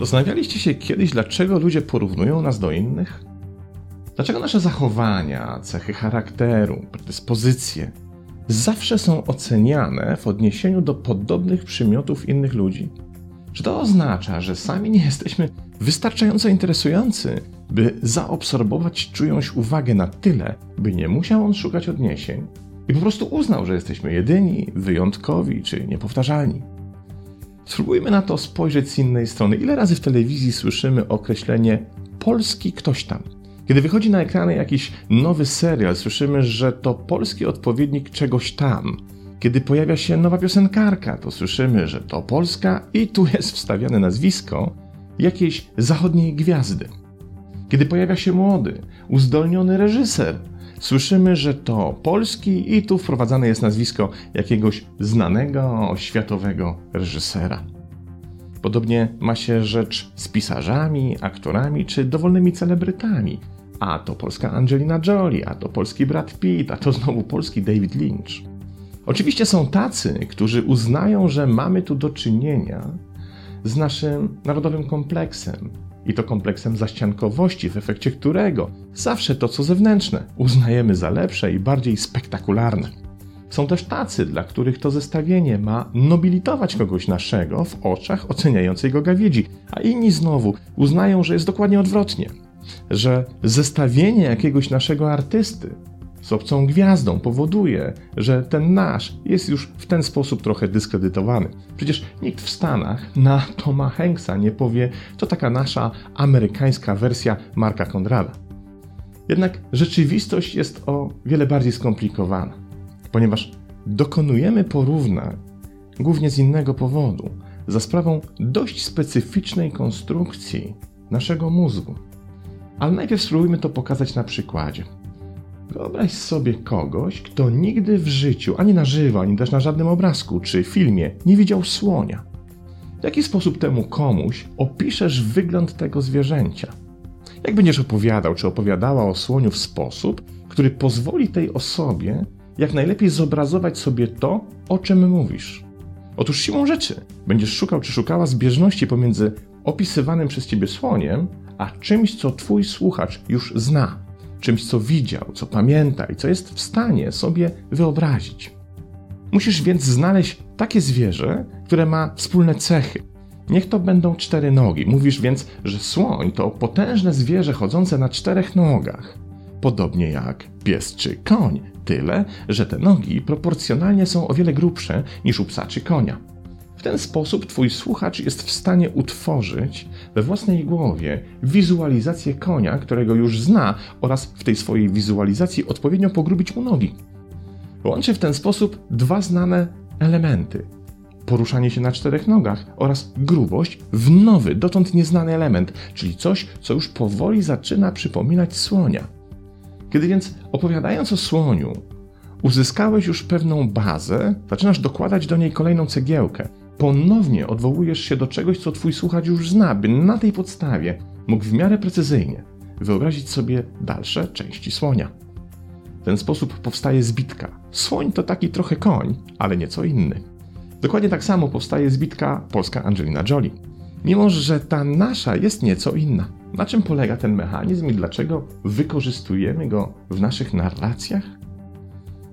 Zastanawialiście się kiedyś, dlaczego ludzie porównują nas do innych? Dlaczego nasze zachowania, cechy charakteru, predyspozycje zawsze są oceniane w odniesieniu do podobnych przymiotów innych ludzi? Czy to oznacza, że sami nie jesteśmy wystarczająco interesujący, by zaobserwować czyjąś uwagę na tyle, by nie musiał on szukać odniesień i po prostu uznał, że jesteśmy jedyni, wyjątkowi czy niepowtarzalni? Spróbujmy na to spojrzeć z innej strony. Ile razy w telewizji słyszymy określenie polski ktoś tam? Kiedy wychodzi na ekrany jakiś nowy serial, słyszymy, że to polski odpowiednik czegoś tam. Kiedy pojawia się nowa piosenkarka, to słyszymy, że to Polska i tu jest wstawiane nazwisko jakiejś zachodniej gwiazdy. Kiedy pojawia się młody, uzdolniony reżyser, słyszymy, że to polski i tu wprowadzane jest nazwisko jakiegoś znanego światowego reżysera. Podobnie ma się rzecz z pisarzami, aktorami czy dowolnymi celebrytami. A to polska Angelina Jolie, a to polski Brad Pitt, a to znowu polski David Lynch. Oczywiście są tacy, którzy uznają, że mamy tu do czynienia z naszym narodowym kompleksem, i to kompleksem zaściankowości, w efekcie którego zawsze to, co zewnętrzne, uznajemy za lepsze i bardziej spektakularne. Są też tacy, dla których to zestawienie ma nobilitować kogoś naszego w oczach oceniającej go gawiedzi, a inni znowu uznają, że jest dokładnie odwrotnie, że zestawienie jakiegoś naszego artysty z obcą gwiazdą powoduje, że ten nasz jest już w ten sposób trochę dyskredytowany. Przecież nikt w Stanach na Toma Hanksa nie powie, to taka nasza amerykańska wersja Marka Konrada. Jednak rzeczywistość jest o wiele bardziej skomplikowana, ponieważ dokonujemy porównań głównie z innego powodu, za sprawą dość specyficznej konstrukcji naszego mózgu. Ale najpierw spróbujmy to pokazać na przykładzie. Wyobraź sobie kogoś, kto nigdy w życiu, ani na żywo, ani też na żadnym obrazku czy filmie nie widział słonia. W jaki sposób temu komuś opiszesz wygląd tego zwierzęcia? Jak będziesz opowiadał czy opowiadała o słoniu w sposób, który pozwoli tej osobie jak najlepiej zobrazować sobie to, o czym mówisz? Otóż siłą rzeczy będziesz szukał czy szukała zbieżności pomiędzy opisywanym przez ciebie słoniem, a czymś, co twój słuchacz już zna czymś, co widział, co pamięta i co jest w stanie sobie wyobrazić. Musisz więc znaleźć takie zwierzę, które ma wspólne cechy. Niech to będą cztery nogi. Mówisz więc, że słoń to potężne zwierzę chodzące na czterech nogach. Podobnie jak pies czy koń, tyle, że te nogi proporcjonalnie są o wiele grubsze niż u psa czy konia. W ten sposób Twój słuchacz jest w stanie utworzyć we własnej głowie wizualizację konia, którego już zna, oraz w tej swojej wizualizacji odpowiednio pogrubić mu nogi. Łączy w ten sposób dwa znane elementy: poruszanie się na czterech nogach oraz grubość w nowy, dotąd nieznany element, czyli coś, co już powoli zaczyna przypominać słonia. Kiedy więc opowiadając o słoniu, uzyskałeś już pewną bazę, zaczynasz dokładać do niej kolejną cegiełkę ponownie odwołujesz się do czegoś, co twój słuchacz już zna, by na tej podstawie mógł w miarę precyzyjnie wyobrazić sobie dalsze części słonia. W ten sposób powstaje zbitka. Słoń to taki trochę koń, ale nieco inny. Dokładnie tak samo powstaje zbitka polska Angelina Jolie. Mimo, że ta nasza jest nieco inna. Na czym polega ten mechanizm i dlaczego wykorzystujemy go w naszych narracjach?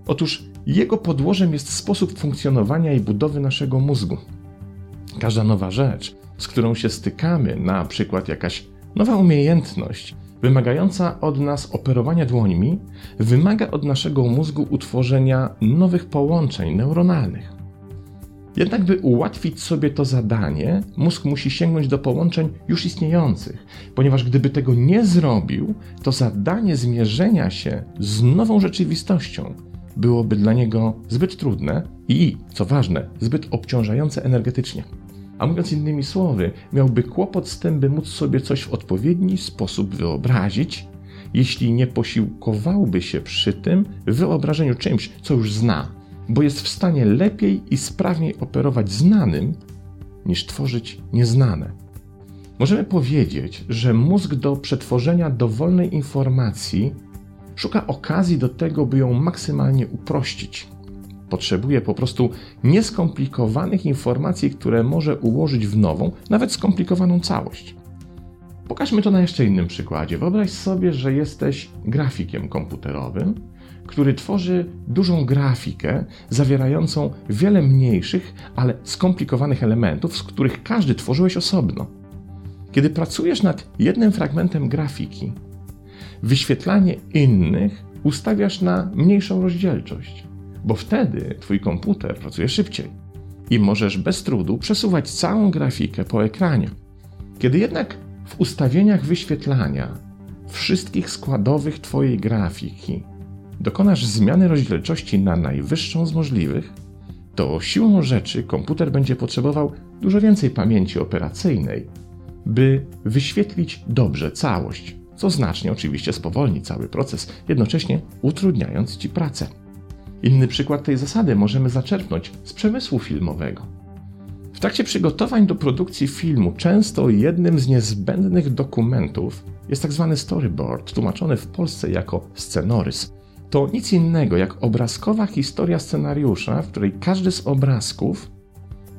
Otóż jego podłożem jest sposób funkcjonowania i budowy naszego mózgu. Każda nowa rzecz, z którą się stykamy, na przykład jakaś nowa umiejętność, wymagająca od nas operowania dłońmi, wymaga od naszego mózgu utworzenia nowych połączeń neuronalnych. Jednak, by ułatwić sobie to zadanie, mózg musi sięgnąć do połączeń już istniejących, ponieważ gdyby tego nie zrobił, to zadanie zmierzenia się z nową rzeczywistością byłoby dla niego zbyt trudne i, co ważne, zbyt obciążające energetycznie. A mówiąc innymi słowy, miałby kłopot z tym, by móc sobie coś w odpowiedni sposób wyobrazić, jeśli nie posiłkowałby się przy tym wyobrażeniu czymś, co już zna, bo jest w stanie lepiej i sprawniej operować znanym, niż tworzyć nieznane. Możemy powiedzieć, że mózg do przetworzenia dowolnej informacji szuka okazji do tego, by ją maksymalnie uprościć. Potrzebuje po prostu nieskomplikowanych informacji, które może ułożyć w nową, nawet skomplikowaną całość. Pokażmy to na jeszcze innym przykładzie. Wyobraź sobie, że jesteś grafikiem komputerowym, który tworzy dużą grafikę zawierającą wiele mniejszych, ale skomplikowanych elementów, z których każdy tworzyłeś osobno. Kiedy pracujesz nad jednym fragmentem grafiki, wyświetlanie innych ustawiasz na mniejszą rozdzielczość, bo wtedy twój komputer pracuje szybciej i możesz bez trudu przesuwać całą grafikę po ekranie. Kiedy jednak w ustawieniach wyświetlania wszystkich składowych Twojej grafiki dokonasz zmiany rozdzielczości na najwyższą z możliwych, to siłą rzeczy komputer będzie potrzebował dużo więcej pamięci operacyjnej, by wyświetlić dobrze całość, co znacznie oczywiście spowolni cały proces, jednocześnie utrudniając Ci pracę. Inny przykład tej zasady możemy zaczerpnąć z przemysłu filmowego. W trakcie przygotowań do produkcji filmu często jednym z niezbędnych dokumentów jest tzw. Tak storyboard, tłumaczony w Polsce jako scenorys. To nic innego jak obrazkowa historia scenariusza, w której każdy z obrazków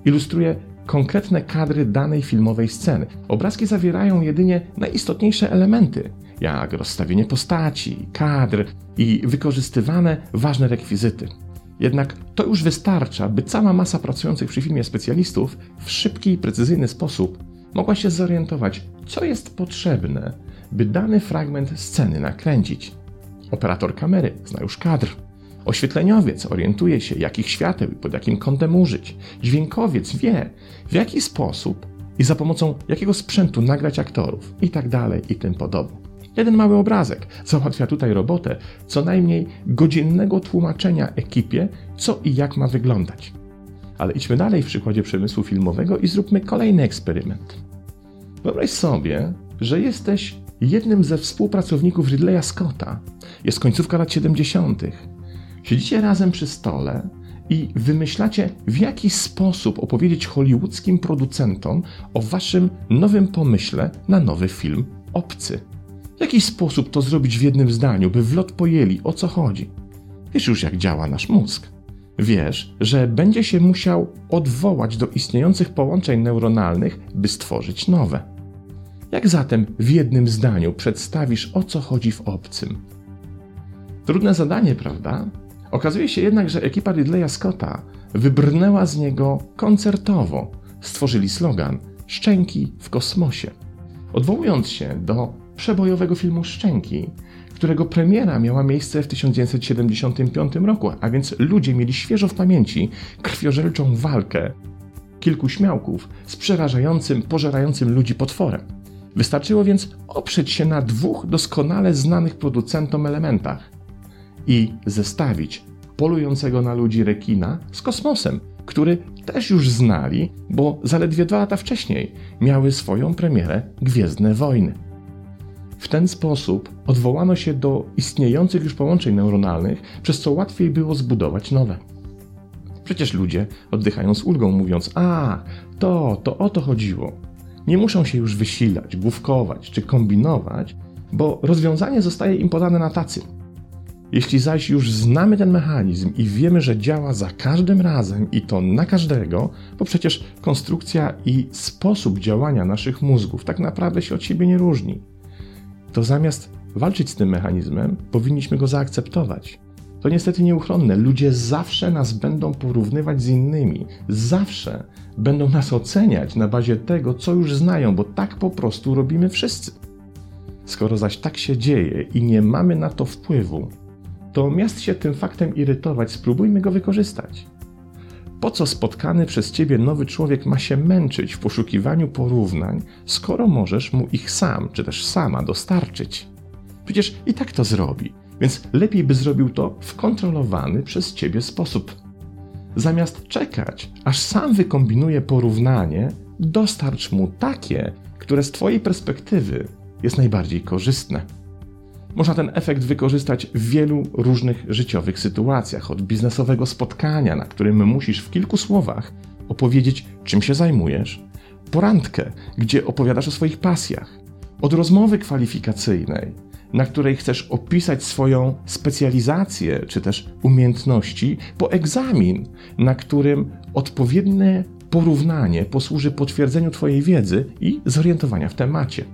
ilustruje konkretne kadry danej filmowej sceny. Obrazki zawierają jedynie najistotniejsze elementy, jak rozstawienie postaci, kadr i wykorzystywane ważne rekwizyty. Jednak to już wystarcza, by cała masa pracujących przy filmie specjalistów w szybki i precyzyjny sposób mogła się zorientować, co jest potrzebne, by dany fragment sceny nakręcić. Operator kamery zna już kadr. Oświetleniowiec orientuje się, jakich świateł i pod jakim kątem użyć. Dźwiękowiec wie, w jaki sposób i za pomocą jakiego sprzętu nagrać aktorów, i tak i tym podobne. Jeden mały obrazek załatwia tutaj robotę co najmniej godzinnego tłumaczenia ekipie, co i jak ma wyglądać. Ale idźmy dalej w przykładzie przemysłu filmowego i zróbmy kolejny eksperyment. Wyobraź sobie, że jesteś jednym ze współpracowników Ridleya Scotta. Jest końcówka lat 70. Siedzicie razem przy stole i wymyślacie, w jaki sposób opowiedzieć hollywoodzkim producentom o waszym nowym pomyśle na nowy film Obcy. W jaki sposób to zrobić w jednym zdaniu, by w lot pojęli o co chodzi? Wiesz już, jak działa nasz mózg. Wiesz, że będzie się musiał odwołać do istniejących połączeń neuronalnych, by stworzyć nowe. Jak zatem w jednym zdaniu przedstawisz, o co chodzi w obcym? Trudne zadanie, prawda? Okazuje się jednak, że ekipa Ridleya Scotta wybrnęła z niego koncertowo. Stworzyli slogan Szczęki w kosmosie. Odwołując się do przebojowego filmu Szczęki, którego premiera miała miejsce w 1975 roku, a więc ludzie mieli świeżo w pamięci krwiożerczą walkę kilku śmiałków z przerażającym, pożerającym ludzi potworem. Wystarczyło więc oprzeć się na dwóch doskonale znanych producentom elementach i zestawić polującego na ludzi rekina z kosmosem, który też już znali, bo zaledwie dwa lata wcześniej miały swoją premierę Gwiezdne Wojny. W ten sposób odwołano się do istniejących już połączeń neuronalnych, przez co łatwiej było zbudować nowe. Przecież ludzie oddychają z ulgą, mówiąc: A, to, to o to chodziło. Nie muszą się już wysilać, główkować czy kombinować, bo rozwiązanie zostaje im podane na tacy. Jeśli zaś już znamy ten mechanizm i wiemy, że działa za każdym razem i to na każdego, bo przecież konstrukcja i sposób działania naszych mózgów tak naprawdę się od siebie nie różni to zamiast walczyć z tym mechanizmem, powinniśmy go zaakceptować. To niestety nieuchronne. Ludzie zawsze nas będą porównywać z innymi, zawsze będą nas oceniać na bazie tego, co już znają, bo tak po prostu robimy wszyscy. Skoro zaś tak się dzieje i nie mamy na to wpływu, to miast się tym faktem irytować, spróbujmy go wykorzystać. Po co spotkany przez ciebie nowy człowiek ma się męczyć w poszukiwaniu porównań, skoro możesz mu ich sam czy też sama dostarczyć? Przecież i tak to zrobi, więc lepiej by zrobił to w kontrolowany przez ciebie sposób. Zamiast czekać, aż sam wykombinuje porównanie, dostarcz mu takie, które z twojej perspektywy jest najbardziej korzystne. Można ten efekt wykorzystać w wielu różnych życiowych sytuacjach, od biznesowego spotkania, na którym musisz w kilku słowach opowiedzieć, czym się zajmujesz, porandkę, gdzie opowiadasz o swoich pasjach, od rozmowy kwalifikacyjnej, na której chcesz opisać swoją specjalizację czy też umiejętności, po egzamin, na którym odpowiednie porównanie posłuży potwierdzeniu Twojej wiedzy i zorientowania w temacie.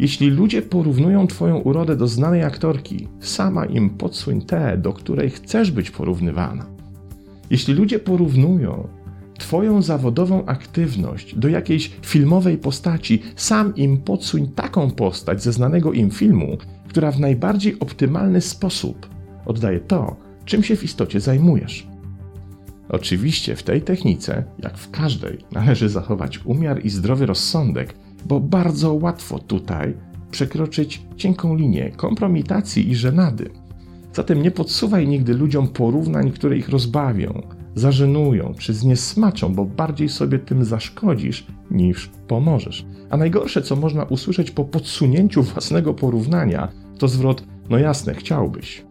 Jeśli ludzie porównują Twoją urodę do znanej aktorki, sama im podsuń tę, do której chcesz być porównywana. Jeśli ludzie porównują Twoją zawodową aktywność do jakiejś filmowej postaci, sam im podsuń taką postać ze znanego im filmu, która w najbardziej optymalny sposób oddaje to, czym się w istocie zajmujesz. Oczywiście w tej technice, jak w każdej, należy zachować umiar i zdrowy rozsądek, bo bardzo łatwo tutaj przekroczyć cienką linię kompromitacji i żenady. Zatem nie podsuwaj nigdy ludziom porównań, które ich rozbawią, zażenują czy zniesmaczą, bo bardziej sobie tym zaszkodzisz niż pomożesz. A najgorsze, co można usłyszeć po podsunięciu własnego porównania, to zwrot: No jasne, chciałbyś.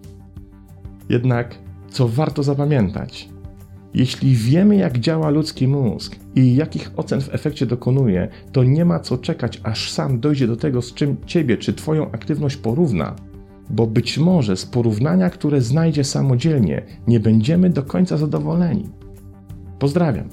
Jednak co warto zapamiętać, jeśli wiemy, jak działa ludzki mózg i jakich ocen w efekcie dokonuje, to nie ma co czekać, aż sam dojdzie do tego, z czym ciebie czy twoją aktywność porówna, bo być może z porównania, które znajdzie samodzielnie, nie będziemy do końca zadowoleni. Pozdrawiam.